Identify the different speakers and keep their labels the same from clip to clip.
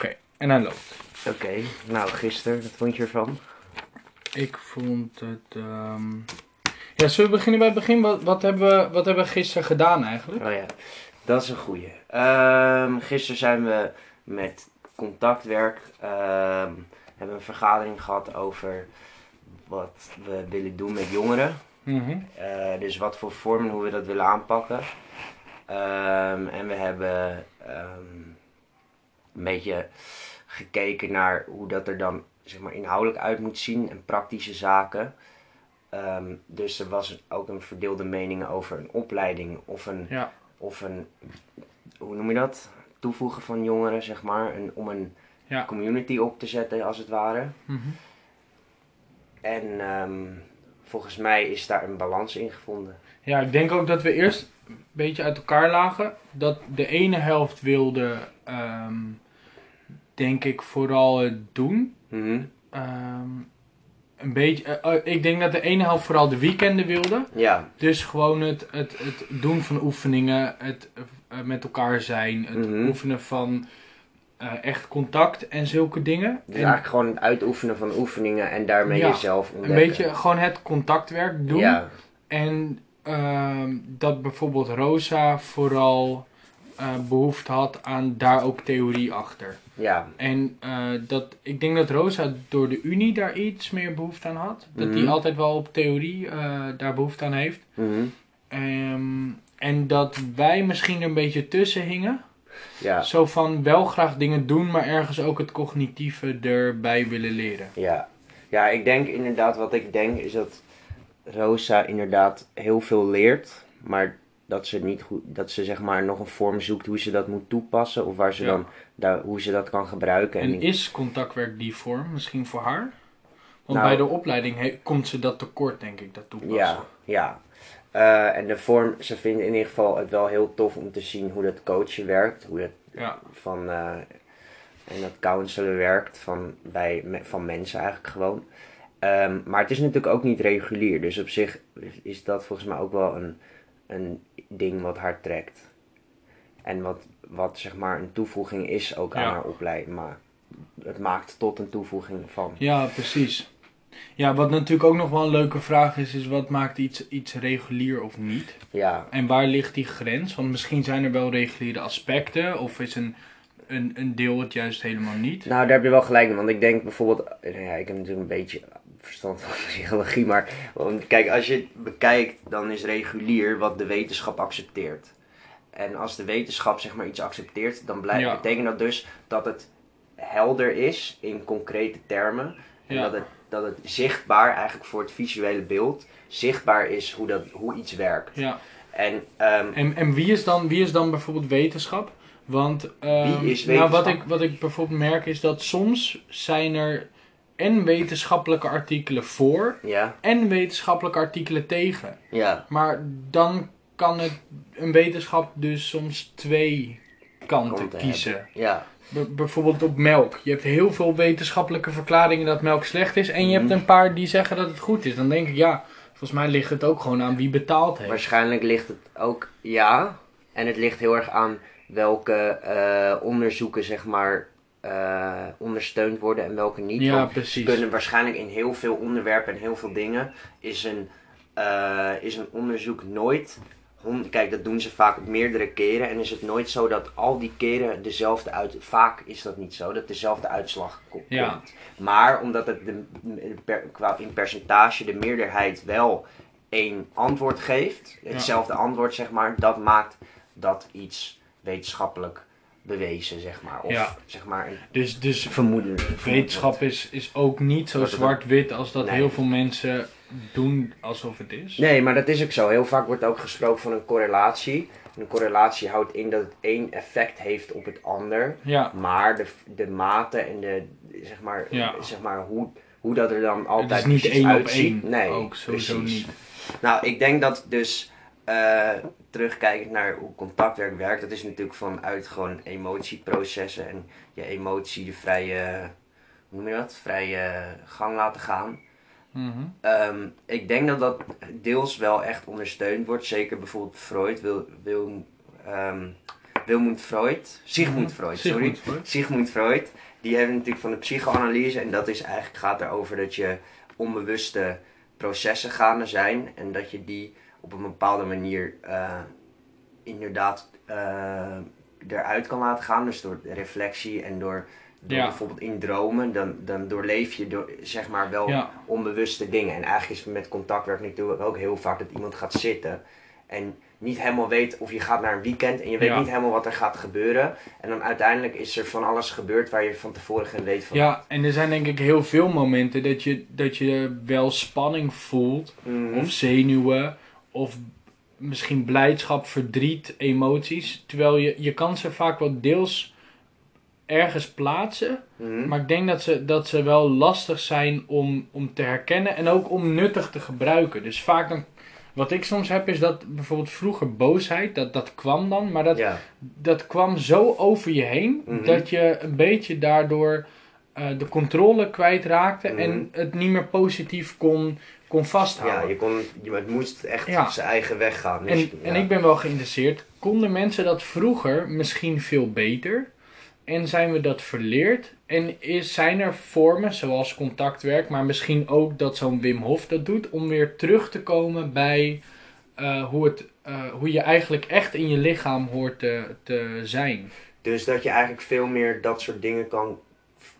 Speaker 1: Oké, en hij loopt.
Speaker 2: Oké, nou gisteren, wat vond je ervan?
Speaker 1: Ik vond het. ehm, Ja, zullen we beginnen bij het begin? Wat, wat, hebben, we, wat hebben we gisteren gedaan eigenlijk?
Speaker 2: Oh ja, dat is een goeie. Ehm gisteren zijn we met contactwerk, ehm, hebben een vergadering gehad over wat we willen doen met jongeren.
Speaker 1: Mhm.
Speaker 2: Eh, dus wat voor vormen, hoe we dat willen aanpakken. En we hebben een beetje gekeken naar hoe dat er dan zeg maar, inhoudelijk uit moet zien en praktische zaken. Ehm, dus er was ook een verdeelde mening over een opleiding of een,
Speaker 1: Ja.
Speaker 2: of een hoe noem je dat? Toevoegen van jongeren, zeg maar. Een, om een
Speaker 1: Ja.
Speaker 2: community op te zetten, als het ware.
Speaker 1: Mhm.
Speaker 2: En ehm, volgens mij is daar een balans in gevonden.
Speaker 1: Ja, ik denk ook dat we eerst een beetje uit elkaar lagen. Dat de ene helft wilde, ehm, denk ik, vooral het doen.
Speaker 2: Mhm.
Speaker 1: Ehm, een beetje, eh, eh, ik denk dat de ene helft vooral de weekenden wilde.
Speaker 2: Ja,
Speaker 1: Dus gewoon het, het, het doen van oefeningen, het eh, met elkaar zijn, het
Speaker 2: Mhm.
Speaker 1: oefenen van eh, echt contact en zulke dingen.
Speaker 2: dus
Speaker 1: En
Speaker 2: eigenlijk gewoon het uitoefenen van oefeningen en daarmee
Speaker 1: Ja,
Speaker 2: jezelf
Speaker 1: een
Speaker 2: ontdekken.
Speaker 1: beetje gewoon het contactwerk doen.
Speaker 2: Ja,
Speaker 1: En ehm, dat bijvoorbeeld Rosa vooral eh, behoefte had aan daar ook theorie achter.
Speaker 2: ja,
Speaker 1: En eh, dat, ik denk dat Rosa door de Unie daar iets meer behoefte aan had. Dat die
Speaker 2: Mhm.
Speaker 1: altijd wel op theorie eh, daar behoefte aan heeft.
Speaker 2: mhm,
Speaker 1: Ehm, en dat wij misschien er een beetje tussen hingen.
Speaker 2: ja,
Speaker 1: Zo van wel graag dingen doen, maar ergens ook het cognitieve erbij willen leren.
Speaker 2: ja. Ja, ik denk inderdaad, wat ik denk is dat Rosa inderdaad heel veel leert, maar dat ze niet goed, dat ze zeg maar nog een vorm zoekt hoe ze dat moet toepassen of waar ze
Speaker 1: Ja.
Speaker 2: dan, daar, hoe ze dat kan gebruiken.
Speaker 1: En is contactwerk die vorm misschien voor haar? Want
Speaker 2: Nou-
Speaker 1: bij de opleiding he- komt ze dat tekort, denk ik, dat toepassen.
Speaker 2: Ja, ja. Eh, en de vorm, ze vinden in ieder geval het wel heel tof om te zien hoe dat coachen werkt. Hoe dat
Speaker 1: Ja.
Speaker 2: van, eh, en dat counselor werkt van, bij, van mensen eigenlijk gewoon. Ehm, maar het is natuurlijk ook niet regulier. Dus op zich is dat volgens mij ook wel een, een ding wat haar trekt. En wat, wat zeg maar een toevoeging is ook aan haar opleiding. Maar het maakt tot een toevoeging van.
Speaker 1: Ja, precies. Ja, wat natuurlijk ook nog wel een leuke vraag is, is wat maakt iets, iets regulier of niet?
Speaker 2: Ja,
Speaker 1: En waar ligt die grens? Want misschien zijn er wel reguliere aspecten, of is een, een, een deel het juist helemaal niet.
Speaker 2: Nou, daar heb je wel gelijk in. Want ik denk bijvoorbeeld... Ja, ik heb natuurlijk een beetje verstand van psychologie. Maar want kijk, als je het bekijkt, dan is regulier wat de wetenschap accepteert. En als de wetenschap zeg maar iets accepteert, dan blijft,
Speaker 1: Ja.
Speaker 2: betekent dat dus dat het helder is in concrete termen. En
Speaker 1: Ja.
Speaker 2: dat, het, dat het zichtbaar, eigenlijk voor het visuele beeld, zichtbaar is hoe, dat, hoe iets werkt.
Speaker 1: Ja.
Speaker 2: En ehm,
Speaker 1: En, en wie, is dan, wie is dan bijvoorbeeld wetenschap? Want ehm,
Speaker 2: Wie is
Speaker 1: Nou, wat,
Speaker 2: wetenschap?
Speaker 1: ik, wat ik bijvoorbeeld merk is dat soms zijn er en wetenschappelijke artikelen voor
Speaker 2: ja,
Speaker 1: en wetenschappelijke artikelen tegen.
Speaker 2: ja,
Speaker 1: Maar dan kan het een wetenschap dus soms twee kanten kiezen.
Speaker 2: hebben. ja,
Speaker 1: B- bijvoorbeeld op melk. Je hebt heel veel wetenschappelijke verklaringen dat melk slecht is. En je
Speaker 2: Mhm.
Speaker 1: hebt een paar die zeggen dat het goed is. Dan denk ik, ja, volgens mij ligt het ook gewoon aan wie betaald heeft.
Speaker 2: Waarschijnlijk ligt het ook ja. En het ligt heel erg aan welke eh, onderzoeken zeg maar eh, ondersteund worden en welke niet.
Speaker 1: Ja, precies.
Speaker 2: kunnen waarschijnlijk in heel veel onderwerpen en heel veel dingen is een, eh, is een onderzoek nooit. Kijk, dat doen ze vaak meerdere keren. En is het nooit zo dat al die keren dezelfde uit. Vaak is dat niet zo, dat dezelfde uitslag ko- komt.
Speaker 1: Ja.
Speaker 2: Maar omdat het de, per- qua, in percentage de meerderheid wel één antwoord geeft, hetzelfde antwoord zeg maar, dat maakt dat iets wetenschappelijk bewezen, zeg maar. Of
Speaker 1: Ja.
Speaker 2: zeg maar een
Speaker 1: Dus, dus
Speaker 2: vermoeden.
Speaker 1: wetenschap is, is ook niet zo zwart-wit als dat
Speaker 2: Nee.
Speaker 1: heel veel mensen doen alsof het is.
Speaker 2: Nee, maar dat is ook zo. Heel vaak wordt ook gesproken van een correlatie. En een correlatie houdt in dat het één effect heeft op het ander.
Speaker 1: Ja,
Speaker 2: Maar de, de mate en de, zeg maar,
Speaker 1: Ja.
Speaker 2: zeg maar hoe, hoe dat er dan
Speaker 1: het
Speaker 2: altijd
Speaker 1: is niet één op
Speaker 2: uitziet.
Speaker 1: één.
Speaker 2: Nee,
Speaker 1: ook sowieso
Speaker 2: precies.
Speaker 1: niet.
Speaker 2: Nou, ik denk dat dus eh, terugkijkend naar hoe contactwerk werkt, dat is natuurlijk vanuit gewoon emotieprocessen en je emotie de vrije, hoe noem je dat, vrije gang laten gaan.
Speaker 1: Mhm.
Speaker 2: Ehm, ik denk dat dat deels wel echt ondersteund wordt. Zeker bijvoorbeeld Freud wil, wil, ehm, Wilmund Freud, Sigmund Freud, sorry.
Speaker 1: Sigmund Freud.
Speaker 2: Die heeft natuurlijk van de psychoanalyse en dat is eigenlijk gaat erover dat je onbewuste processen gaande zijn en dat je die op een bepaalde manier eh, inderdaad eh, eruit kan laten gaan. Dus door reflectie en door, door
Speaker 1: Ja.
Speaker 2: bijvoorbeeld in dromen, dan, dan doorleef je door, zeg maar wel
Speaker 1: Ja.
Speaker 2: onbewuste dingen. En eigenlijk is met contactwerk natuurlijk ook heel vaak dat iemand gaat zitten en niet helemaal weet of je gaat naar een weekend en je weet
Speaker 1: Ja.
Speaker 2: niet helemaal wat er gaat gebeuren. En dan uiteindelijk is er van alles gebeurd waar je van tevoren geen weet van
Speaker 1: Ja, en er zijn denk ik heel veel momenten dat je, dat je wel spanning voelt.
Speaker 2: Mhm.
Speaker 1: Of zenuwen. Of misschien blijdschap, verdriet, emoties. Terwijl je, je kan ze vaak wel deels ergens plaatsen.
Speaker 2: Mhm.
Speaker 1: Maar ik denk dat ze, dat ze wel lastig zijn om, om te herkennen. En ook om nuttig te gebruiken. Dus vaak dan... Wat ik soms heb is dat bijvoorbeeld vroeger boosheid, dat, dat kwam dan. Maar dat,
Speaker 2: ja.
Speaker 1: dat kwam zo over je heen
Speaker 2: Mhm.
Speaker 1: dat je een beetje daardoor de controle kwijtraakte
Speaker 2: Mhm.
Speaker 1: en het niet meer positief kon, kon
Speaker 2: ja,
Speaker 1: vasthouden.
Speaker 2: je kon, je, het moest echt
Speaker 1: Ja.
Speaker 2: zijn eigen weg gaan. Dus,
Speaker 1: en,
Speaker 2: ja.
Speaker 1: en ik ben wel geïnteresseerd, konden mensen dat vroeger misschien veel beter? En zijn we dat verleerd? En is, zijn er vormen, zoals contactwerk, maar misschien ook dat zo'n Wim Hof dat doet, om weer terug te komen bij eh, hoe, het, eh, hoe je eigenlijk echt in je lichaam hoort te, te zijn?
Speaker 2: Dus dat je eigenlijk veel meer dat soort dingen kan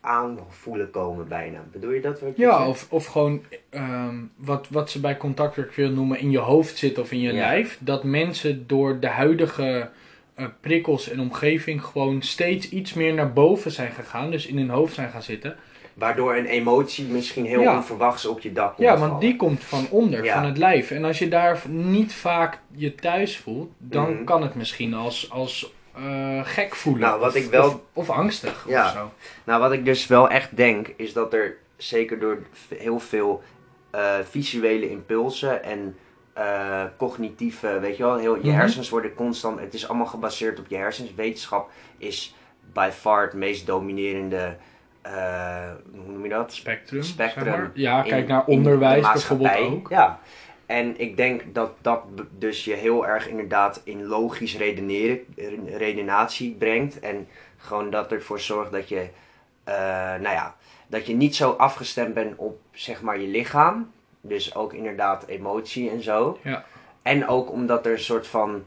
Speaker 2: aanvoelen komen bijna. Bedoel je dat? Wat je
Speaker 1: Ja,
Speaker 2: zegt?
Speaker 1: of, of gewoon ehm, wat, wat ze bij contactwerk noemen in je hoofd zit of in je
Speaker 2: Ja.
Speaker 1: lijf. Dat mensen door de huidige eh, prikkels en omgeving gewoon steeds iets meer naar boven zijn gegaan. Dus in hun hoofd zijn gaan zitten.
Speaker 2: Waardoor een emotie misschien heel
Speaker 1: Ja.
Speaker 2: onverwachts op je dak komt
Speaker 1: Ja, want
Speaker 2: vallen.
Speaker 1: die komt van onder,
Speaker 2: Ja.
Speaker 1: van het lijf. En als je daar niet vaak je thuis voelt, dan
Speaker 2: Mhm.
Speaker 1: kan het misschien als, als eh, gek voelen.
Speaker 2: Nou, wat
Speaker 1: of,
Speaker 2: ik wel-
Speaker 1: Of, of angstig
Speaker 2: Ja.
Speaker 1: of zo.
Speaker 2: Nou, wat ik dus wel echt denk, is dat er zeker door heel veel eh, visuele impulsen en eh, cognitieve, weet je wel, heel, je
Speaker 1: Mhm.
Speaker 2: hersens worden constant, het is allemaal gebaseerd op je hersens. Wetenschap is by far het meest dominerende, hoe noem je dat?
Speaker 1: Spectrum.
Speaker 2: Spectrum
Speaker 1: zeg maar. Ja, kijk naar
Speaker 2: in
Speaker 1: onderwijs bijvoorbeeld ook.
Speaker 2: Ja, en ik denk dat dat dus je heel erg inderdaad in logisch redeneren, re- redenatie brengt. En gewoon dat ervoor zorgt dat je, eh, nou ja, dat je niet zo afgestemd bent op zeg maar je lichaam. Dus ook inderdaad emotie en zo.
Speaker 1: Ja.
Speaker 2: En ook omdat er een soort van,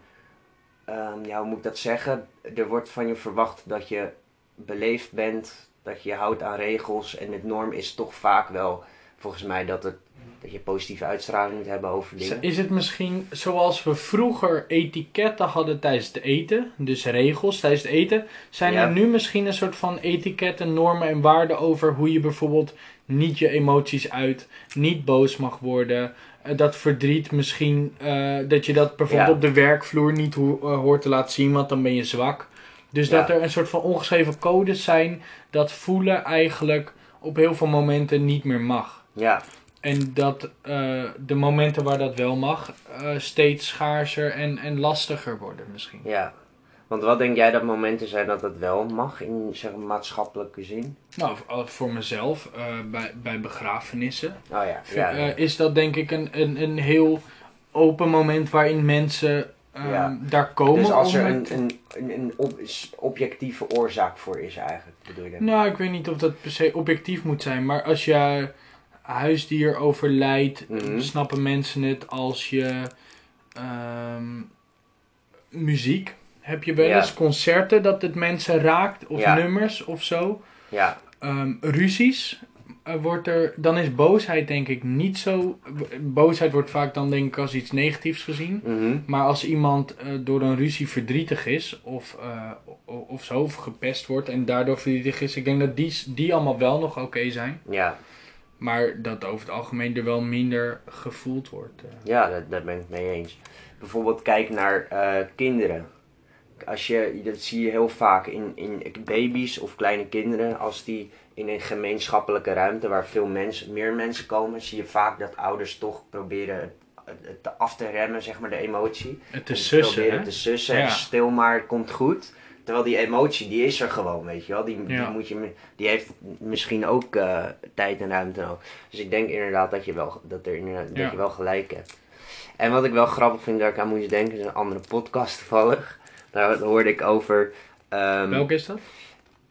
Speaker 2: ehm, ja hoe moet ik dat zeggen? Er wordt van je verwacht dat je beleefd bent, dat je je houdt aan regels. En het norm is toch vaak wel, volgens mij, dat, het, dat je positieve uitstraling moet hebben over dingen.
Speaker 1: Is het misschien zoals we vroeger etiketten hadden tijdens het eten, dus regels tijdens het eten, zijn
Speaker 2: Ja.
Speaker 1: er nu misschien een soort van etiketten, normen en waarden over hoe je bijvoorbeeld niet je emoties uit, niet boos mag worden, eh, dat verdriet misschien, eh, dat je dat bijvoorbeeld
Speaker 2: Ja.
Speaker 1: op de werkvloer niet ho- eh, hoort te laten zien, want dan ben je zwak. Dus
Speaker 2: Ja.
Speaker 1: dat er een soort van ongeschreven codes zijn dat voelen eigenlijk op heel veel momenten niet meer mag.
Speaker 2: Ja,
Speaker 1: En dat eh, de momenten waar dat wel mag, eh, steeds schaarser en, en lastiger worden misschien.
Speaker 2: ja. Want wat denk jij dat momenten zijn dat dat wel mag in zeg maatschappelijke zin?
Speaker 1: Nou, v- voor mezelf, eh, bij, bij begrafenissen,
Speaker 2: Oh ja, ja.
Speaker 1: eh, is dat denk ik een, een, een heel open moment waarin mensen eh,
Speaker 2: Ja.
Speaker 1: daar komen.
Speaker 2: dus als er een, een, een, een ob- objectieve oorzaak voor is eigenlijk, bedoel je dat?
Speaker 1: Nou, ik weet niet of dat per se objectief moet zijn, maar als je huisdier overlijdt,
Speaker 2: Mhm.
Speaker 1: snappen mensen het als je ehm, muziek. Heb je wel
Speaker 2: Ja.
Speaker 1: eens concerten dat het mensen raakt, of
Speaker 2: Ja.
Speaker 1: nummers of zo?
Speaker 2: Ja,
Speaker 1: Ehm, ruzies, eh, wordt er, dan is boosheid denk ik niet zo. Boosheid wordt vaak dan denk ik als iets negatiefs gezien.
Speaker 2: mhm.
Speaker 1: Maar als iemand eh, door een ruzie verdrietig is, of, o- of zo, of gepest wordt en daardoor verdrietig is, ik denk dat die, die allemaal wel nog oké zijn.
Speaker 2: ja.
Speaker 1: Maar dat over het algemeen er wel minder gevoeld wordt. eh.
Speaker 2: Ja, dat, daar ben ik mee eens. Bijvoorbeeld kijk naar eh, kinderen. Als je, dat zie je heel vaak in, in baby's of kleine kinderen. Als die in een gemeenschappelijke ruimte waar veel mensen, meer mensen komen, zie je vaak dat ouders toch proberen het, af te remmen, zeg maar, de emotie.
Speaker 1: Het
Speaker 2: En
Speaker 1: is sussen,
Speaker 2: Proberen
Speaker 1: hè?
Speaker 2: te sussen.
Speaker 1: Ja.
Speaker 2: Stil maar, het komt goed. Terwijl die emotie, die is er gewoon, weet je wel. Die,
Speaker 1: Ja.
Speaker 2: die, moet je, die heeft misschien ook eh, tijd en ruimte nodig. Dus ik denk inderdaad dat je wel, dat er inderdaad,
Speaker 1: Ja.
Speaker 2: dat je wel gelijk hebt. En wat ik wel grappig vind, dat ik aan moest denken, is een andere podcast toevallig. Daar hoorde ik over. ehm,
Speaker 1: Welke is dat?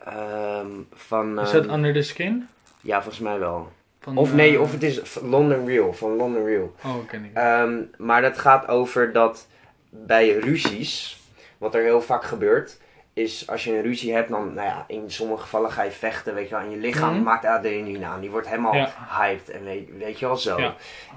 Speaker 2: ehm, van.
Speaker 1: Is dat
Speaker 2: ehm,
Speaker 1: Under the Skin?
Speaker 2: ja, volgens mij wel.
Speaker 1: Van,
Speaker 2: Of
Speaker 1: eh,
Speaker 2: nee, of het is London Real. Van London Real.
Speaker 1: Oh, ken ik.
Speaker 2: Maar dat gaat over dat bij ruzies, wat er heel vaak gebeurt, is als je een ruzie hebt, dan, nou ja, in sommige gevallen ga je vechten, weet je wel, en je lichaam
Speaker 1: Mhm.
Speaker 2: maakt adrenaline aan. Die wordt helemaal
Speaker 1: Ja.
Speaker 2: hyped en weet, weet je wel zo.
Speaker 1: Ja.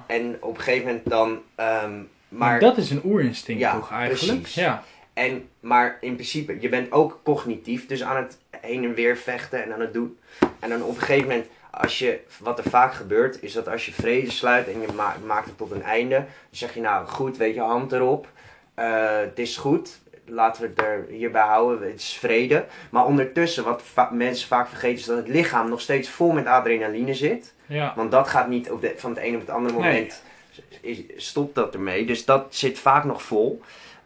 Speaker 2: En op een gegeven moment dan, ehm,
Speaker 1: maar
Speaker 2: maar,
Speaker 1: dat is een oerinstinct
Speaker 2: Ja,
Speaker 1: toch eigenlijk?
Speaker 2: precies.
Speaker 1: Ja.
Speaker 2: en, maar in principe, je bent ook cognitief, dus aan het heen en weer vechten en aan het doen. En dan op een gegeven moment, als je, wat er vaak gebeurt, is dat als je vrede sluit en je ma- maakt het tot een einde, dan zeg je nou goed, weet je, hand erop, Eh, het is goed, laten we het er hierbij houden, het is vrede. Maar ondertussen, wat va- mensen vaak vergeten, is dat het lichaam nog steeds vol met adrenaline zit.
Speaker 1: Ja.
Speaker 2: Want dat gaat niet op de, van het een op het andere moment, stopt dat ermee. Dus dat zit vaak nog vol.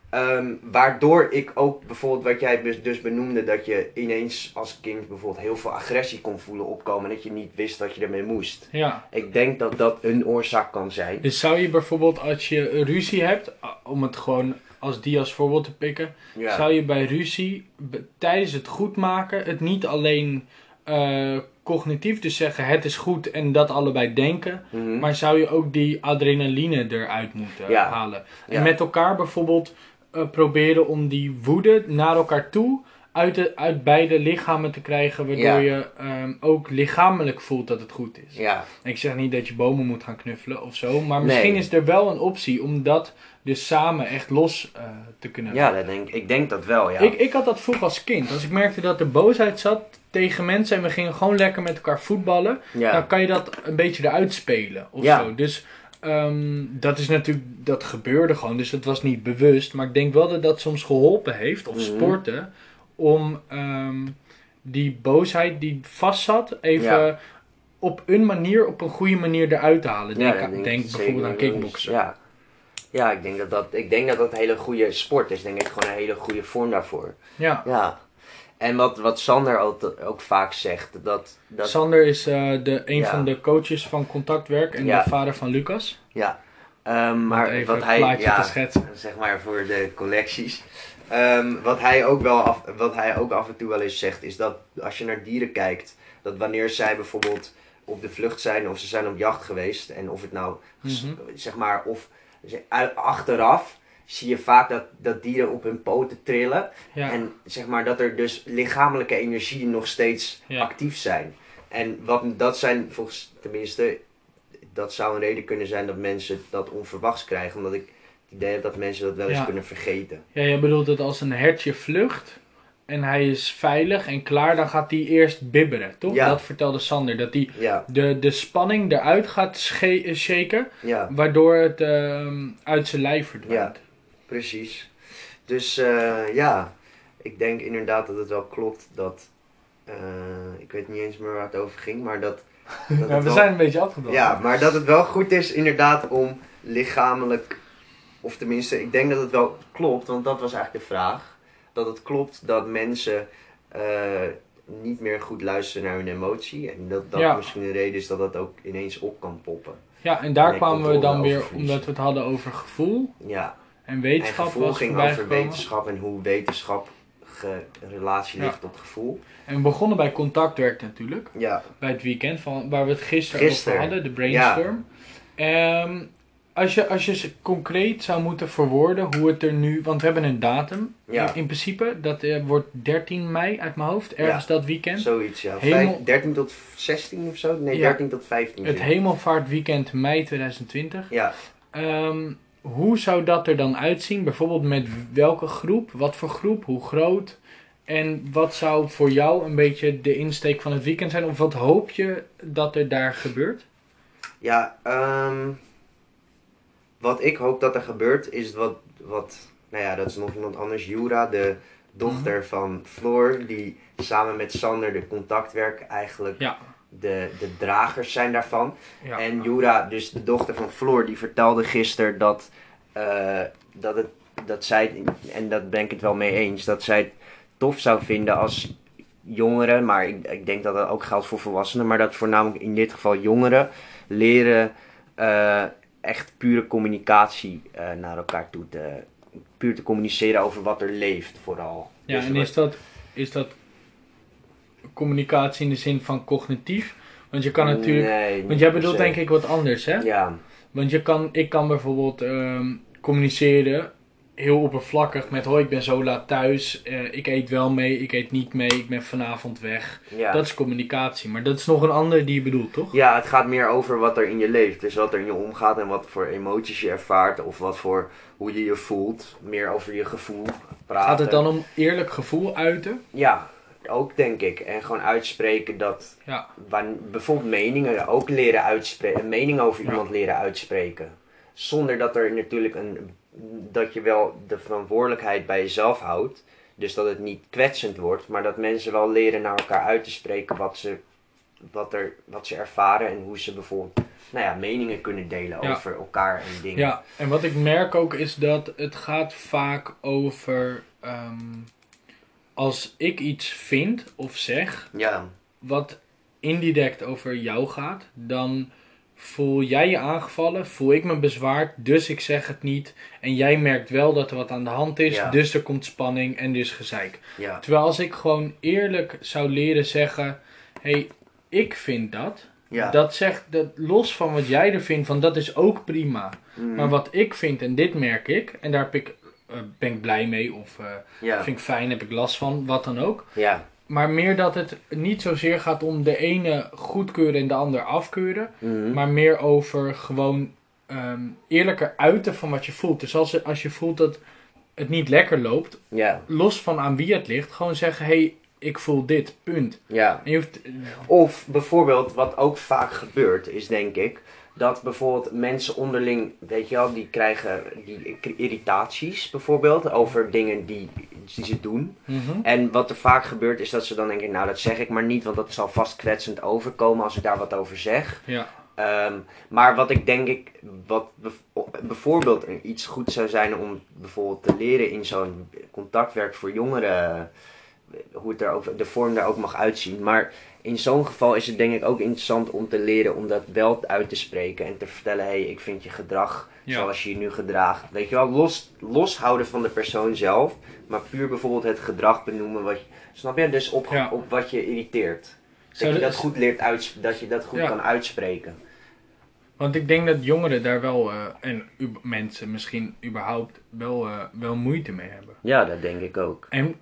Speaker 2: Ehm, waardoor ik ook bijvoorbeeld wat jij dus- benoemde, dat je ineens als kind bijvoorbeeld heel veel agressie kon voelen opkomen. En dat je niet wist wat je ermee moest.
Speaker 1: ja.
Speaker 2: Ik denk dat dat een oorzaak kan zijn.
Speaker 1: Dus zou je bijvoorbeeld als je ruzie hebt, om het gewoon als die als voorbeeld te pikken,
Speaker 2: Ja.
Speaker 1: zou je bij ruzie tijdens het goed maken het niet alleen eh, cognitief, dus zeggen het is goed en dat allebei denken,
Speaker 2: Mhm.
Speaker 1: maar zou je ook die adrenaline eruit moeten
Speaker 2: Ja.
Speaker 1: halen. En
Speaker 2: Ja.
Speaker 1: met elkaar bijvoorbeeld eh, proberen om die woede naar elkaar toe uit, de, uit beide lichamen te krijgen, waardoor
Speaker 2: Ja.
Speaker 1: je ehm, ook lichamelijk voelt dat het goed is.
Speaker 2: Ja,
Speaker 1: Ik zeg niet dat je bomen moet gaan knuffelen of zo, maar misschien
Speaker 2: Nee.
Speaker 1: is er wel een optie om dat dus samen echt los eh, te kunnen
Speaker 2: ja dat denk, ik denk dat wel, ja.
Speaker 1: Ik, ik had dat vroeger als kind. Als ik merkte dat er boosheid zat tegen mensen en we gingen gewoon lekker met elkaar voetballen,
Speaker 2: ja.
Speaker 1: dan kan je dat een beetje eruit spelen of
Speaker 2: Ja.
Speaker 1: zo. Dus ehm, dat is natuurlijk, dat gebeurde gewoon, dus dat was niet bewust. Maar ik denk wel dat dat soms geholpen heeft, of
Speaker 2: Mhm.
Speaker 1: sporten, om ehm, die boosheid die vast zat, even
Speaker 2: Ja.
Speaker 1: op een manier, op een goede manier eruit te halen.
Speaker 2: Ja,
Speaker 1: Denk, denk bijvoorbeeld aan kickboksen.
Speaker 2: Ja. Ja, ik denk dat dat, ik denk dat dat een hele goede sport is. Denk ik gewoon een hele goede vorm daarvoor.
Speaker 1: Ja.
Speaker 2: Ja. En wat, wat Sander ook, ook vaak zegt, dat, dat
Speaker 1: Sander is eh, de, een
Speaker 2: Ja.
Speaker 1: van de coaches van contactwerk en
Speaker 2: Ja.
Speaker 1: de vader van Lucas.
Speaker 2: ja.
Speaker 1: Om
Speaker 2: maar
Speaker 1: even
Speaker 2: wat
Speaker 1: het
Speaker 2: hij,
Speaker 1: plaatje
Speaker 2: ja,
Speaker 1: te schetsen.
Speaker 2: zeg maar voor de collecties. Ehm, wat, hij ook wel af, wat hij ook af en toe wel eens zegt, is dat als je naar dieren kijkt, dat wanneer zij bijvoorbeeld op de vlucht zijn of ze zijn op jacht geweest, en of het nou,
Speaker 1: Mhm.
Speaker 2: zeg maar, of achteraf, zie je vaak dat, dat dieren op hun poten trillen.
Speaker 1: Ja.
Speaker 2: En zeg maar dat er dus lichamelijke energieën nog steeds
Speaker 1: Ja.
Speaker 2: actief zijn. En wat, dat zijn volgens, tenminste, dat zou een reden kunnen zijn dat mensen dat onverwachts krijgen. Omdat ik het idee heb dat mensen dat wel eens
Speaker 1: Ja.
Speaker 2: kunnen vergeten.
Speaker 1: Ja, jij bedoelt dat als een hertje vlucht en hij is veilig en klaar, dan gaat hij eerst bibberen, toch?
Speaker 2: Ja.
Speaker 1: Dat vertelde Sander, dat hij
Speaker 2: Ja,
Speaker 1: de, de spanning eruit gaat eh, shaken,
Speaker 2: ja,
Speaker 1: waardoor het ehm, uit zijn lijf verdwijnt.
Speaker 2: precies. Dus eh, ja, ik denk inderdaad dat het wel klopt dat, eh, ik weet niet eens meer waar het over ging, maar dat... dat
Speaker 1: Ja, we
Speaker 2: wel-
Speaker 1: zijn een beetje afgedwaald.
Speaker 2: Ja, maar dat het wel goed is inderdaad om lichamelijk, of tenminste, ik denk dat het wel klopt, want dat was eigenlijk de vraag. Dat het klopt dat mensen eh, niet meer goed luisteren naar hun emotie. En dat dat
Speaker 1: Ja.
Speaker 2: misschien een reden is dat dat ook ineens op kan poppen.
Speaker 1: Ja, en daar kwamen we dan weer, omdat we het hadden over gevoel
Speaker 2: Ja,
Speaker 1: en
Speaker 2: en
Speaker 1: wetenschap
Speaker 2: gevoel
Speaker 1: was
Speaker 2: ging over
Speaker 1: gekomen.
Speaker 2: wetenschap en hoe wetenschap relatie
Speaker 1: Ja.
Speaker 2: ligt tot gevoel.
Speaker 1: En we begonnen bij contactwerk natuurlijk.
Speaker 2: Ja,
Speaker 1: bij het weekend, van, waar we het gisteren,
Speaker 2: Gisteren.
Speaker 1: over hadden, de brainstorm. Ehm, als, je, als je ze concreet zou moeten verwoorden hoe het er nu, want we hebben een datum
Speaker 2: Ja.
Speaker 1: in, in principe, dat eh, wordt 13 mei uit mijn hoofd, ergens dat weekend.
Speaker 2: zoiets ja.
Speaker 1: Hemel-
Speaker 2: Vijf- 13 tot 16 of zo? Nee,
Speaker 1: Ja.
Speaker 2: 13 tot 15.
Speaker 1: Het hemelvaartweekend mei 2020.
Speaker 2: Ja,
Speaker 1: Ehm, hoe zou dat er dan uitzien? Bijvoorbeeld met welke groep, wat voor groep, hoe groot? En wat zou voor jou een beetje de insteek van het weekend zijn? Of wat hoop je dat er daar gebeurt?
Speaker 2: Ja, ehm, wat ik hoop dat er gebeurt is wat, wat, nou ja, dat is nog iemand anders, Jura, de dochter
Speaker 1: Mhm.
Speaker 2: van Floor, die samen met Sander de contactwerk eigenlijk
Speaker 1: Ja.
Speaker 2: de, de dragers zijn daarvan.
Speaker 1: Ja.
Speaker 2: En Jura, dus de dochter van Floor, die vertelde gisteren dat, eh, dat, het, dat zij, en daar ben ik het wel mee eens, dat zij het tof zou vinden als jongeren, maar ik, ik denk dat dat ook geldt voor volwassenen, maar dat voornamelijk in dit geval jongeren leren eh, echt pure communicatie eh, naar elkaar toe te, puur te communiceren over wat er leeft vooral.
Speaker 1: Ja,
Speaker 2: Dus
Speaker 1: en is dat, is dat communicatie in de zin van cognitief? Want je kan natuurlijk.
Speaker 2: Nee,
Speaker 1: Want jij bedoelt denk ik wat anders, hè?
Speaker 2: Ja,
Speaker 1: Want je kan, ik kan bijvoorbeeld ehm, communiceren heel oppervlakkig met hoi, ik ben zo laat thuis, eh, ik eet wel mee, ik eet niet mee, ik ben vanavond weg.
Speaker 2: ja.
Speaker 1: Dat is communicatie, maar dat is nog een ander die je bedoelt, toch?
Speaker 2: Ja, het gaat meer over wat er in je leeft. Dus wat er in je omgaat en wat voor emoties je ervaart. Of wat voor, hoe je je voelt. Meer over je gevoel praten.
Speaker 1: Gaat het dan om eerlijk gevoel uiten?
Speaker 2: Ja, ook denk ik. En gewoon uitspreken dat...
Speaker 1: Ja.
Speaker 2: bijvoorbeeld meningen ook leren uitspreken. Een mening over iemand leren uitspreken. Zonder dat er natuurlijk een... Dat je wel de verantwoordelijkheid bij jezelf houdt. Dus dat het niet kwetsend wordt. Maar dat mensen wel leren naar elkaar uit te spreken wat ze, wat er, wat ze ervaren. En hoe ze bijvoorbeeld nou ja, meningen kunnen delen
Speaker 1: Ja.
Speaker 2: over elkaar en dingen.
Speaker 1: Ja, en wat ik merk ook is dat het gaat vaak over ehm, als ik iets vind of zeg
Speaker 2: Ja,
Speaker 1: wat indirect over jou gaat, dan voel jij je aangevallen, voel ik me bezwaard, dus ik zeg het niet. En jij merkt wel dat er wat aan de hand is,
Speaker 2: Ja.
Speaker 1: dus er komt spanning en dus gezeik.
Speaker 2: ja,
Speaker 1: Terwijl als ik gewoon eerlijk zou leren zeggen, hé, hey, ik vind dat.
Speaker 2: ja.
Speaker 1: Dat zegt, dat, los van wat jij er vindt, van dat is ook prima.
Speaker 2: Mhm.
Speaker 1: Maar wat ik vind, en dit merk ik, en daar heb ik, eh, ben ik blij mee, of eh, vind ik fijn, heb ik last van, wat dan ook.
Speaker 2: ja.
Speaker 1: Maar meer dat het niet zozeer gaat om de ene goedkeuren en de ander afkeuren.
Speaker 2: Mhm.
Speaker 1: Maar meer over gewoon ehm, eerlijker uiten van wat je voelt. Dus als, als je voelt dat het niet lekker loopt, los van aan wie het ligt, gewoon zeggen: hé, hey, ik voel dit, punt.
Speaker 2: ja.
Speaker 1: En je hoeft,
Speaker 2: Of bijvoorbeeld, wat ook vaak gebeurt, is denk ik, dat bijvoorbeeld mensen onderling, weet je wel, die krijgen die irritaties bijvoorbeeld over dingen die, die ze doen.
Speaker 1: Mhm.
Speaker 2: En wat er vaak gebeurt is dat ze dan denken, nou dat zeg ik maar niet, want dat zal vast kwetsend overkomen als ik daar wat over zeg.
Speaker 1: ja,
Speaker 2: Ehm, maar wat ik denk ik, wat bijvoorbeeld iets goed zou zijn om bijvoorbeeld te leren in zo'n contactwerk voor jongeren, hoe het er ook, de vorm daar ook mag uitzien. Maar in zo'n geval is het denk ik ook interessant om te leren om dat wel uit te spreken en te vertellen, hé, hey, ik vind je gedrag
Speaker 1: Ja.
Speaker 2: zoals je je nu gedraagt. Weet je wel, los, loshouden van de persoon zelf, maar puur bijvoorbeeld het gedrag benoemen wat je, snap je, dus op,
Speaker 1: Ja.
Speaker 2: op wat je irriteert. Dat je
Speaker 1: dat-
Speaker 2: goed leert uits dat je dat goed
Speaker 1: Ja.
Speaker 2: kan uitspreken.
Speaker 1: Want ik denk dat jongeren daar wel, eh, en mensen misschien überhaupt, wel, eh, wel moeite mee hebben.
Speaker 2: Ja, dat denk ik ook.
Speaker 1: En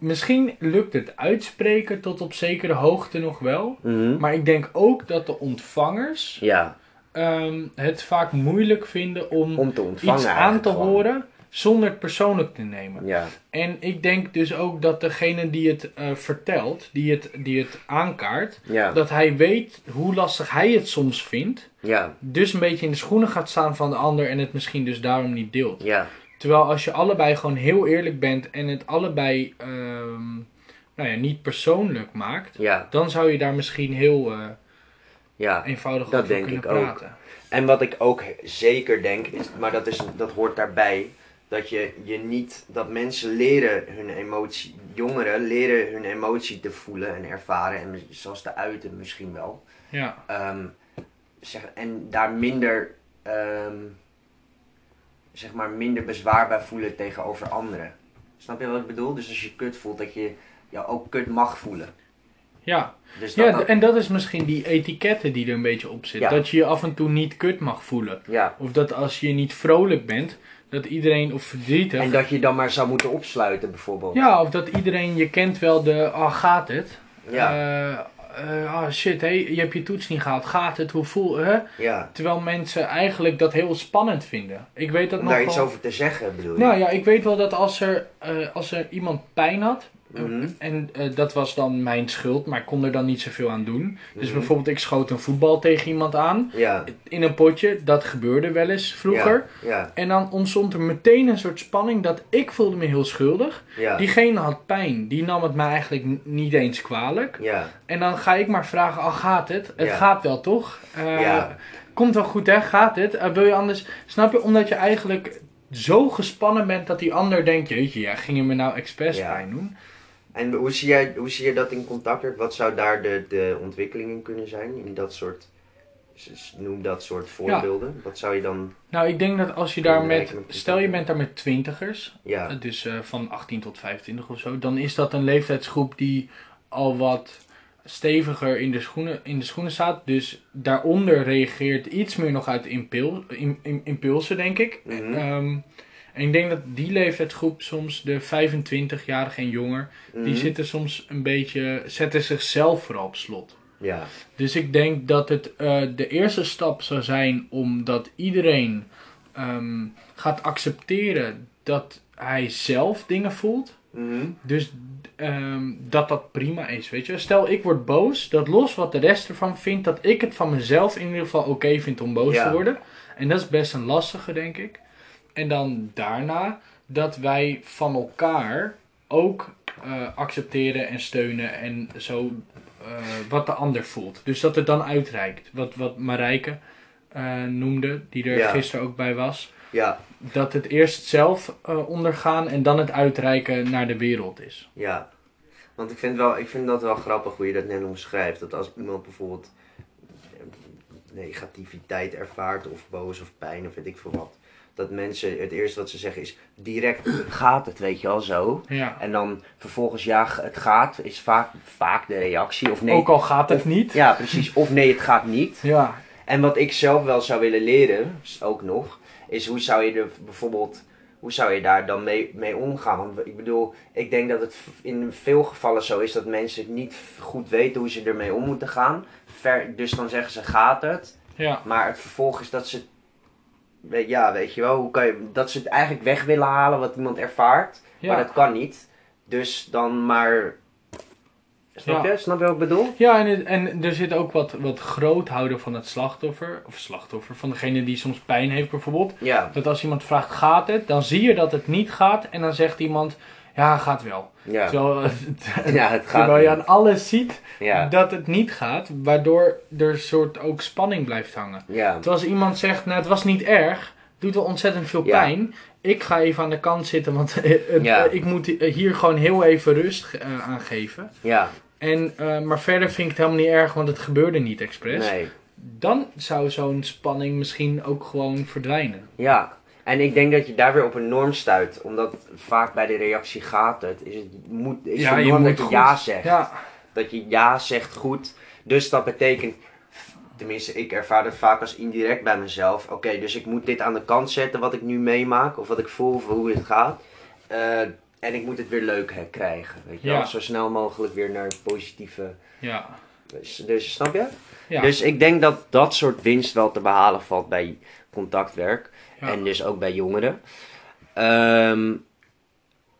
Speaker 1: misschien lukt het uitspreken tot op zekere hoogte nog wel. Maar ik denk ook dat de ontvangers
Speaker 2: Ja,
Speaker 1: ehm, het vaak moeilijk vinden om,
Speaker 2: om te ontvangen.
Speaker 1: iets aan te horen zonder het persoonlijk te nemen.
Speaker 2: Ja,
Speaker 1: En ik denk dus ook dat degene die het eh, vertelt, die het, die het aankaart,
Speaker 2: ja,
Speaker 1: dat hij weet hoe lastig hij het soms vindt.
Speaker 2: ja,
Speaker 1: Dus een beetje in de schoenen gaat staan van de ander en het misschien dus daarom niet deelt.
Speaker 2: ja,
Speaker 1: Terwijl als je allebei gewoon heel eerlijk bent en het allebei ehm, nou ja, niet persoonlijk maakt,
Speaker 2: ja,
Speaker 1: dan zou je daar misschien heel eh,
Speaker 2: ja.
Speaker 1: eenvoudig
Speaker 2: Dat
Speaker 1: over
Speaker 2: denk
Speaker 1: kunnen
Speaker 2: ik ook.
Speaker 1: praten.
Speaker 2: En wat ik ook zeker denk, is, maar dat, is, dat hoort daarbij, dat je, je niet, dat mensen leren hun emotie, jongeren leren hun emotie te voelen en ervaren, en zoals te uiten misschien wel.
Speaker 1: Ja,
Speaker 2: Ehm, zeg, en daar minder, ehm, zeg maar, minder bezwaar bij voelen tegenover anderen. Snap je wat ik bedoel? Dus als je kut voelt, dat je jou ook kut mag voelen.
Speaker 1: ja.
Speaker 2: Dus dat
Speaker 1: ja en dat is misschien die etiketten die er een beetje op zit.
Speaker 2: Ja.
Speaker 1: Dat je je af en toe niet kut mag voelen.
Speaker 2: ja.
Speaker 1: Of dat als je niet vrolijk bent, dat iedereen, of verdrietig,
Speaker 2: En dat je dan maar zou moeten opsluiten, bijvoorbeeld.
Speaker 1: ja, of dat iedereen, je kent wel de, ah gaat het?
Speaker 2: Ja.
Speaker 1: Ah shit, hé, je hebt je toets niet gehaald, gaat het? Hoe voel hè?
Speaker 2: ja.
Speaker 1: Terwijl mensen eigenlijk dat heel spannend vinden. Ik weet dat
Speaker 2: Om
Speaker 1: nog
Speaker 2: daar
Speaker 1: wel-
Speaker 2: iets over te zeggen, bedoel je?
Speaker 1: Nou ja, ik weet wel dat als er, eh, als er iemand pijn had,
Speaker 2: Mhm.
Speaker 1: en eh, dat was dan mijn schuld, maar ik kon er dan niet zoveel aan doen. Dus
Speaker 2: Mhm.
Speaker 1: bijvoorbeeld, ik schoot een voetbal tegen iemand aan,
Speaker 2: Ja.
Speaker 1: in een potje, dat gebeurde wel eens vroeger.
Speaker 2: Ja.
Speaker 1: En dan ontstond er meteen een soort spanning dat ik voelde me heel schuldig. Diegene had pijn, die nam het mij eigenlijk niet eens kwalijk. En dan ga ik maar vragen, al gaat het? Het gaat wel, toch? Eh. Komt wel goed, hè? Gaat het? Eh, wil je anders... Snap je? Omdat je eigenlijk zo gespannen bent dat die ander denkt... Jeetje, ja, ging je me nou expres pijn doen?
Speaker 2: En hoe zie, jij, hoe zie je dat in contact? Wat zou daar de, de ontwikkeling in kunnen zijn? In dat soort noem dat soort voorbeelden. Wat zou je dan...
Speaker 1: Nou, ik denk dat als je daar met, stel je bent daar met twintigers,
Speaker 2: Ja,
Speaker 1: dus eh, van 18 tot 25 of zo, dan is dat een leeftijdsgroep die al wat steviger in de schoenen, in de schoenen staat. Dus daaronder reageert iets meer nog uit impul, im- im- impulsen, denk ik. Ehm, en ik denk dat die leeftijdsgroep soms, de 25-jarige en jonger, die
Speaker 2: Mhm.
Speaker 1: zitten soms een beetje, zetten zichzelf vooral op slot.
Speaker 2: Ja,
Speaker 1: Dus ik denk dat het eh, de eerste stap zou zijn omdat iedereen ehm, gaat accepteren dat hij zelf dingen voelt.
Speaker 2: Mhm.
Speaker 1: Dus ehm, dat dat prima is, weet je. Stel, ik word boos, dat los wat de rest ervan vindt, dat ik het van mezelf in ieder geval oké vind om boos
Speaker 2: Ja.
Speaker 1: te worden. En dat is best een lastige, denk ik. En dan daarna dat wij van elkaar ook eh, accepteren en steunen en zo eh, wat de ander voelt. Dus dat het dan uitreikt. Wat, wat Marijke eh, noemde, die er
Speaker 2: Ja.
Speaker 1: gisteren ook bij was.
Speaker 2: ja,
Speaker 1: Dat het eerst zelf ondergaan en dan het uitreiken naar de wereld is.
Speaker 2: ja. Want ik vind, wel, ik vind dat wel grappig hoe je dat net omschrijft. Dat als iemand bijvoorbeeld negativiteit ervaart of boos of pijn of weet ik veel wat. Dat mensen het eerste wat ze zeggen is direct gaat het, weet je wel zo.
Speaker 1: Ja.
Speaker 2: En dan vervolgens ja, het gaat is vaak, vaak de reactie. Of nee,
Speaker 1: Ook al gaat het niet.
Speaker 2: Ja, precies. Of nee, het gaat niet.
Speaker 1: Ja.
Speaker 2: En wat ik zelf wel zou willen leren, ook nog, is hoe zou je er bijvoorbeeld, hoe zou je daar dan mee, mee omgaan? Want ik bedoel, ik denk dat het in veel gevallen zo is dat mensen niet goed weten hoe ze ermee om moeten gaan. Ver, dus dan zeggen ze gaat het,
Speaker 1: Ja.
Speaker 2: maar het vervolg is dat ze, ja weet je wel, hoe kan je, dat ze het eigenlijk weg willen halen wat iemand ervaart,
Speaker 1: Ja.
Speaker 2: maar dat kan niet. Dus dan maar, snap
Speaker 1: Ja.
Speaker 2: je? Snap je wat ik bedoel?
Speaker 1: Ja, en, en er zit ook wat, wat groot houden van het slachtoffer. Of slachtoffer, van degene die soms pijn heeft bijvoorbeeld.
Speaker 2: Ja,
Speaker 1: Dat als iemand vraagt, gaat het? Dan zie je dat het niet gaat. En dan zegt iemand, ja, gaat wel.
Speaker 2: ja.
Speaker 1: Terwijl,
Speaker 2: Ja, het gaat
Speaker 1: terwijl je aan alles ziet
Speaker 2: Ja,
Speaker 1: dat het niet gaat. Waardoor er een soort ook spanning blijft hangen.
Speaker 2: ja.
Speaker 1: Terwijl als iemand zegt, nou het was niet erg. Doet wel ontzettend veel pijn. Ik ga even aan de kant zitten, want eh, het-
Speaker 2: Ja.
Speaker 1: ik moet hier gewoon heel even rust eh, aan geven.
Speaker 2: Ja,
Speaker 1: En, eh, maar verder vind ik het helemaal niet erg, want het gebeurde niet expres.
Speaker 2: nee.
Speaker 1: Dan zou zo'n spanning misschien ook gewoon verdwijnen.
Speaker 2: Ja, en ik denk dat je daar weer op een norm stuit. Omdat vaak bij de reactie gaat het. Is het moet, is
Speaker 1: Ja,
Speaker 2: de norm dat je
Speaker 1: goed.
Speaker 2: ja zegt.
Speaker 1: Ja,
Speaker 2: Dat je ja zegt goed. Dus dat betekent, tenminste ik ervaar het vaak als indirect bij mezelf. Oké, dus ik moet dit aan de kant zetten wat ik nu meemaak. Of wat ik voel of hoe het gaat. Eh, en ik moet het weer leuk hè, krijgen. Weet je
Speaker 1: Ja.
Speaker 2: Zo snel mogelijk weer naar positieve...
Speaker 1: ja,
Speaker 2: Dus, dus snap je?
Speaker 1: ja.
Speaker 2: Dus ik denk dat dat soort winst wel te behalen valt bij contactwerk.
Speaker 1: Ja.
Speaker 2: En dus ook bij jongeren. Ehm,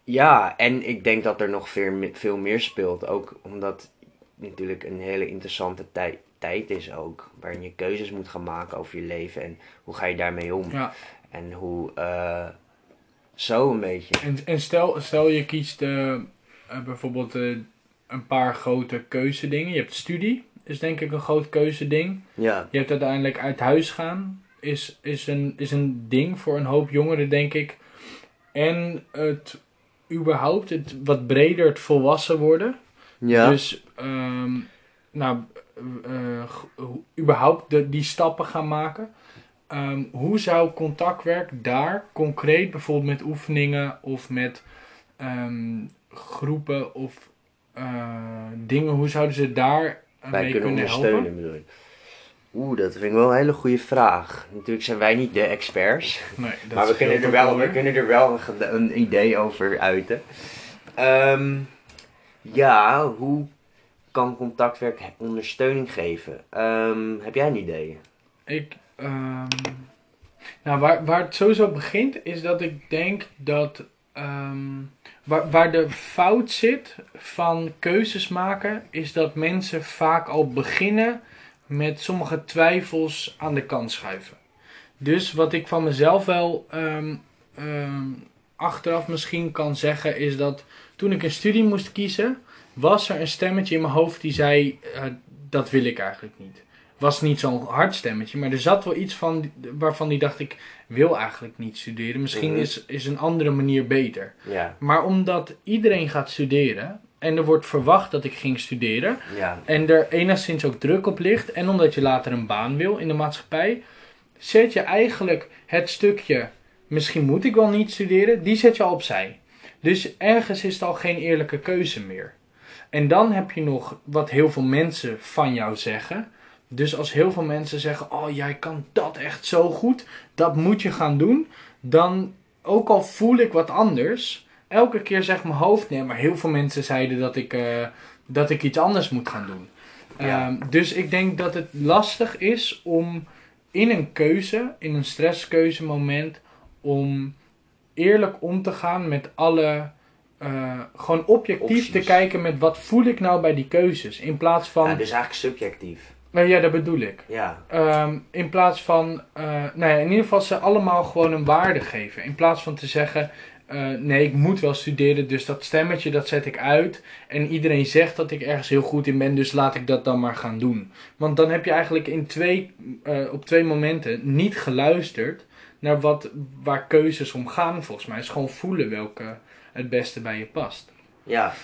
Speaker 2: ja, en ik denk dat er nog veel, veel meer speelt. Ook omdat het natuurlijk een hele interessante tij- tijd is ook. Waarin je keuzes moet gaan maken over je leven. En hoe ga je daarmee om?
Speaker 1: ja.
Speaker 2: En hoe... eh, zo een beetje.
Speaker 1: En, en stel, stel je kiest eh, eh, bijvoorbeeld een paar grote keuzedingen. Je hebt studie, is denk ik een groot keuzeding.
Speaker 2: Ja,
Speaker 1: Je hebt uiteindelijk uit huis gaan, is, is, een, is een ding voor een hoop jongeren, denk ik. En het überhaupt, het wat breder, het volwassen worden.
Speaker 2: ja.
Speaker 1: Dus, ehm, nou, eh, überhaupt de, die stappen gaan maken. Ehm, hoe zou contactwerk daar concreet, bijvoorbeeld met oefeningen of met ehm, groepen of eh, dingen, hoe zouden ze daar
Speaker 2: wij
Speaker 1: mee
Speaker 2: kunnen
Speaker 1: kunnen
Speaker 2: ondersteunen
Speaker 1: helpen?
Speaker 2: Oeh, dat vind ik wel een hele goede vraag. Natuurlijk zijn wij niet de experts.
Speaker 1: Nee, dat
Speaker 2: maar we kunnen, er wel, we kunnen er wel een, idee over uiten. Ehm, ja, hoe kan contactwerk ondersteuning geven? Ehm, heb jij een idee?
Speaker 1: Ik, ehm, nou, waar, waar het sowieso begint, is dat ik denk dat waar, waar de fout zit van keuzes maken, is dat mensen vaak al beginnen met sommige twijfels aan de kant schuiven. Dus wat ik van mezelf wel ehm, ehm, achteraf misschien kan zeggen, is dat toen ik een studie moest kiezen, was er een stemmetje in mijn hoofd die zei: eh, Dat wil ik eigenlijk niet was niet zo'n hard stemmetje, maar er zat wel iets van waarvan die dacht ik wil eigenlijk niet studeren. Misschien
Speaker 2: Mhm.
Speaker 1: is, is een andere manier beter.
Speaker 2: Ja,
Speaker 1: Maar omdat iedereen gaat studeren en er wordt verwacht dat ik ging studeren
Speaker 2: Ja,
Speaker 1: en er enigszins ook druk op ligt en omdat je later een baan wil in de maatschappij, zet je eigenlijk het stukje misschien moet ik wel niet studeren, die zet je al opzij. Dus ergens is het al geen eerlijke keuze meer. En dan heb je nog wat heel veel mensen van jou zeggen. Dus als heel veel mensen zeggen: Oh, jij kan dat echt zo goed, dat moet je gaan doen. Dan, ook al voel ik wat anders, elke keer zegt mijn hoofd: Nee, maar heel veel mensen zeiden dat ik, eh, dat ik iets anders moet gaan doen.
Speaker 2: Ja.
Speaker 1: Ehm, dus ik denk dat het lastig is om in een keuze, in een stresskeuzemoment, om eerlijk om te gaan met alle. eh, gewoon objectief te kijken met wat voel ik nou bij die keuzes. In plaats van.
Speaker 2: ja dus eigenlijk subjectief.
Speaker 1: Nou ja, dat bedoel ik.
Speaker 2: Ja,
Speaker 1: Ehm, in plaats van, eh, nou ja, in ieder geval ze allemaal gewoon een waarde geven. In plaats van te zeggen, eh, nee, ik moet wel studeren, dus dat stemmetje dat zet ik uit. En iedereen zegt dat ik ergens heel goed in ben, dus laat ik dat dan maar gaan doen. Want dan heb je eigenlijk in twee, eh, op twee momenten niet geluisterd naar wat, waar keuzes om gaan, volgens mij. Het is gewoon voelen welke het beste bij je past.
Speaker 2: ja,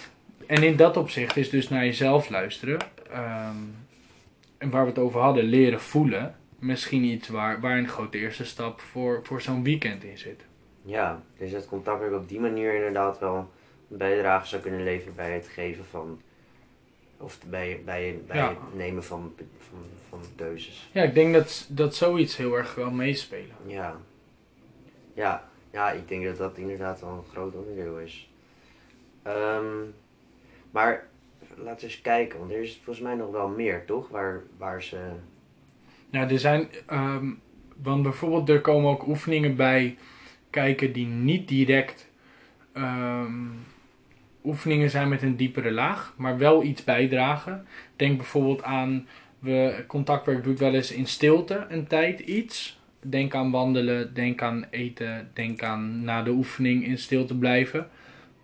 Speaker 1: En in dat opzicht is dus naar jezelf luisteren. ehm, en waar we het over hadden, leren voelen. Misschien iets waar, waar een grote eerste stap voor, voor zo'n weekend in zit.
Speaker 2: Ja. Dus dat contactwerk op die manier inderdaad wel een bijdrage zou kunnen leveren bij het geven van... Of bij, bij, bij
Speaker 1: Ja.
Speaker 2: het nemen van, van, van keuzes.
Speaker 1: Ja, ik denk dat, dat zoiets heel erg wel meespelen.
Speaker 2: Ja. Ja, ja, ik denk dat dat inderdaad wel een groot onderdeel is. Ehm, maar laten we eens kijken, want er is volgens mij nog wel meer, toch? Waar, waar ze.
Speaker 1: Nou, er zijn, ehm, want bijvoorbeeld er komen ook oefeningen bij kijken die niet direct ehm, oefeningen zijn met een diepere laag, maar wel iets bijdragen. Denk bijvoorbeeld aan, we, contactwerk doet wel eens in stilte een tijd iets. Denk aan wandelen, denk aan eten, denk aan na de oefening in stilte blijven.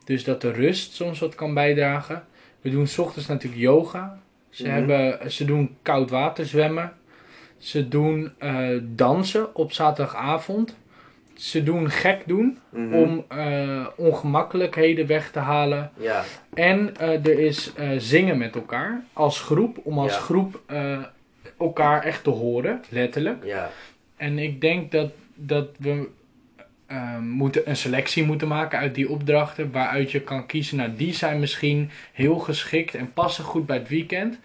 Speaker 1: Dus dat de rust soms wat kan bijdragen. We doen 's ochtends natuurlijk yoga. Ze,
Speaker 2: Mhm.
Speaker 1: hebben, ze doen koud water zwemmen. Ze doen eh, dansen op zaterdagavond. Ze doen gek doen
Speaker 2: Mhm.
Speaker 1: om eh, ongemakkelijkheden weg te halen.
Speaker 2: Ja,
Speaker 1: En eh, er is eh, zingen met elkaar als groep, om als
Speaker 2: Ja.
Speaker 1: groep elkaar echt te horen, letterlijk.
Speaker 2: ja,
Speaker 1: En ik denk dat, dat we moeten een selectie moeten maken uit die opdrachten, waaruit je kan kiezen, nou die zijn misschien heel geschikt en passen goed bij het weekend.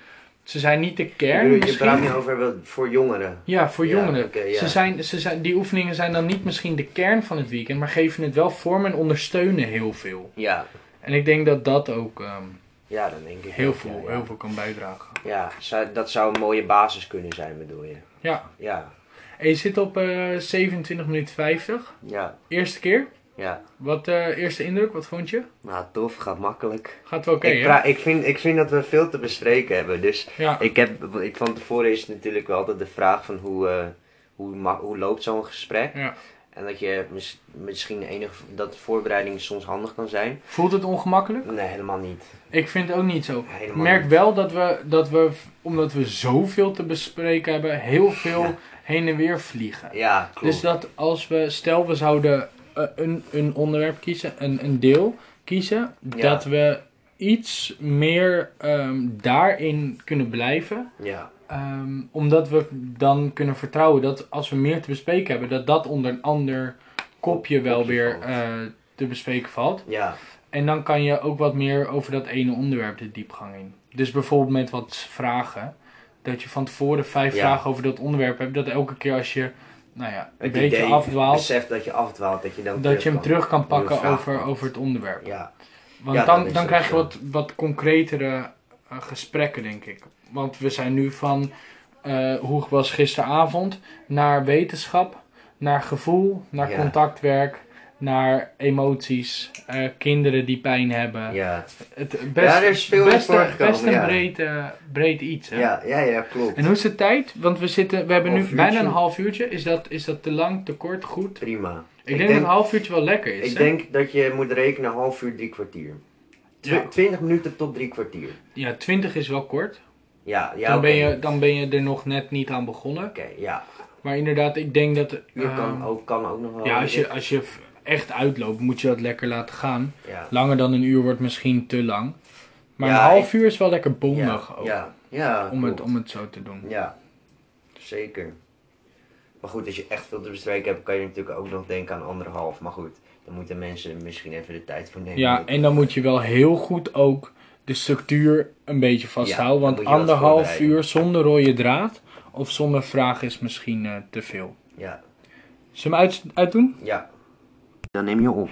Speaker 1: Ze zijn niet de kern
Speaker 2: je praat nu over voor jongeren.
Speaker 1: Ja, voor
Speaker 2: Ja,
Speaker 1: jongeren.
Speaker 2: ja.
Speaker 1: ze zijn, ze zijn, die oefeningen zijn dan niet misschien de kern van het weekend, maar geven het wel vorm en ondersteunen heel veel.
Speaker 2: Ja,
Speaker 1: En ik denk dat dat ook ehm,
Speaker 2: ja, dan denk ik
Speaker 1: heel, veel,
Speaker 2: ja,
Speaker 1: heel veel kan bijdragen.
Speaker 2: Ja, zou- dat zou een mooie basis kunnen zijn, bedoel je?
Speaker 1: Ja.
Speaker 2: Ja,
Speaker 1: En je zit op eh 27 minuten 50.
Speaker 2: ja,
Speaker 1: Eerste keer.
Speaker 2: Ja.
Speaker 1: Wat eh, eerste indruk, wat vond je?
Speaker 2: Nou, tof, gaat makkelijk.
Speaker 1: Gaat wel oké,
Speaker 2: ik, ik, vind, ik vind dat we veel te bespreken hebben, dus
Speaker 1: Ja.
Speaker 2: Ik heb, ik, van tevoren is natuurlijk wel altijd de vraag van hoe, eh, hoe, hoe loopt zo'n gesprek.
Speaker 1: ja.
Speaker 2: En dat je mis- misschien enig, dat voorbereiding soms handig kan zijn.
Speaker 1: Voelt het ongemakkelijk?
Speaker 2: Nee, helemaal niet.
Speaker 1: Ik vind het ook niet zo. Ik merk
Speaker 2: niet.
Speaker 1: wel dat we, dat we, omdat we zoveel te bespreken hebben, heel veel heen en weer vliegen.
Speaker 2: Ja, klopt.
Speaker 1: Dus dat als we, stel we zouden een, een onderwerp kiezen, een, een deel kiezen,
Speaker 2: Ja.
Speaker 1: dat we iets meer ehm, daarin kunnen blijven.
Speaker 2: Ja,
Speaker 1: Ehm, omdat we dan kunnen vertrouwen dat als we meer te bespreken hebben, dat dat onder een ander kopje wel
Speaker 2: Kopje
Speaker 1: weer eh, te bespreken valt.
Speaker 2: ja,
Speaker 1: En dan kan je ook wat meer over dat ene onderwerp de diepgang in. Dus bijvoorbeeld met wat vragen. Dat je van tevoren vijf
Speaker 2: Ja.
Speaker 1: vragen over dat onderwerp hebt. Dat elke keer als je nou ja, een
Speaker 2: het
Speaker 1: beetje afdwaalt,
Speaker 2: beseft dat je afdwaalt, dat je dan
Speaker 1: dat je hem
Speaker 2: kan-
Speaker 1: terug kan pakken over, over het onderwerp.
Speaker 2: Ja,
Speaker 1: Want
Speaker 2: Ja,
Speaker 1: dan, dan
Speaker 2: ook
Speaker 1: krijg je wat, wat concretere eh, gesprekken, denk ik. Want we zijn nu van eh, hoe was gisteravond naar wetenschap, naar gevoel, naar
Speaker 2: Ja.
Speaker 1: contactwerk, naar emoties, eh, kinderen die pijn hebben.
Speaker 2: ja,
Speaker 1: Het best,
Speaker 2: Ja, er is veel in
Speaker 1: best,
Speaker 2: voorgekomen,
Speaker 1: best een
Speaker 2: ja.
Speaker 1: breed, eh, breed iets. Hè?
Speaker 2: ja, ja, ja, klopt.
Speaker 1: En hoe is de tijd? Want we, zitten, we hebben nu
Speaker 2: uurtje.
Speaker 1: bijna een half uurtje. Is dat, is dat te lang, te kort, goed?
Speaker 2: Prima.
Speaker 1: Ik, denk, dat een half uurtje wel lekker is.
Speaker 2: ik
Speaker 1: hè?
Speaker 2: denk dat je moet rekenen half uur, drie kwartier. Tw-
Speaker 1: Ja.
Speaker 2: 20 minuten tot drie kwartier.
Speaker 1: Ja, 20 is wel kort.
Speaker 2: Ja, ja
Speaker 1: dan, ben je, dan ben je er nog net niet aan begonnen.
Speaker 2: Oké, ja.
Speaker 1: Maar inderdaad, ik denk dat...
Speaker 2: Uur
Speaker 1: ehm,
Speaker 2: kan, ook, kan ook nog wel.
Speaker 1: ja, als je, als je echt uitloopt, moet je dat lekker laten gaan.
Speaker 2: Ja,
Speaker 1: Langer dan een uur wordt misschien te lang. Maar
Speaker 2: Ja,
Speaker 1: een half uur is wel lekker
Speaker 2: Ja,
Speaker 1: bondig ook.
Speaker 2: ja, ja
Speaker 1: om, het, om het zo te doen.
Speaker 2: Ja, zeker. Maar goed, als je echt veel te bespreken hebt, kan je natuurlijk ook nog denken aan anderhalf. Maar goed, dan moeten mensen misschien even de tijd voor nemen.
Speaker 1: Ja, en dan moet je wel heel goed ook de structuur een beetje vasthouden. want anderhalf uur zonder rode draad of zonder vraag is misschien eh, te veel.
Speaker 2: Ja,
Speaker 1: Zullen we hem uit, uitdoen?
Speaker 2: ja. Dan neem je op.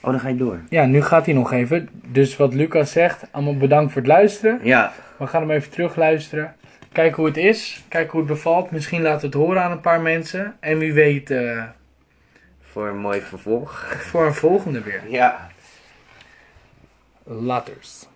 Speaker 2: Oh, dan ga je door.
Speaker 1: Ja, nu gaat hij nog even. Dus wat Lucas zegt, allemaal bedankt voor het luisteren.
Speaker 2: Ja,
Speaker 1: We gaan hem even terug luisteren. Kijken hoe het is. Kijken hoe het bevalt. Misschien laten we het horen aan een paar mensen. En wie weet eh,
Speaker 2: voor een mooi vervolg.
Speaker 1: voor een volgende weer.
Speaker 2: Ja.
Speaker 1: Laters.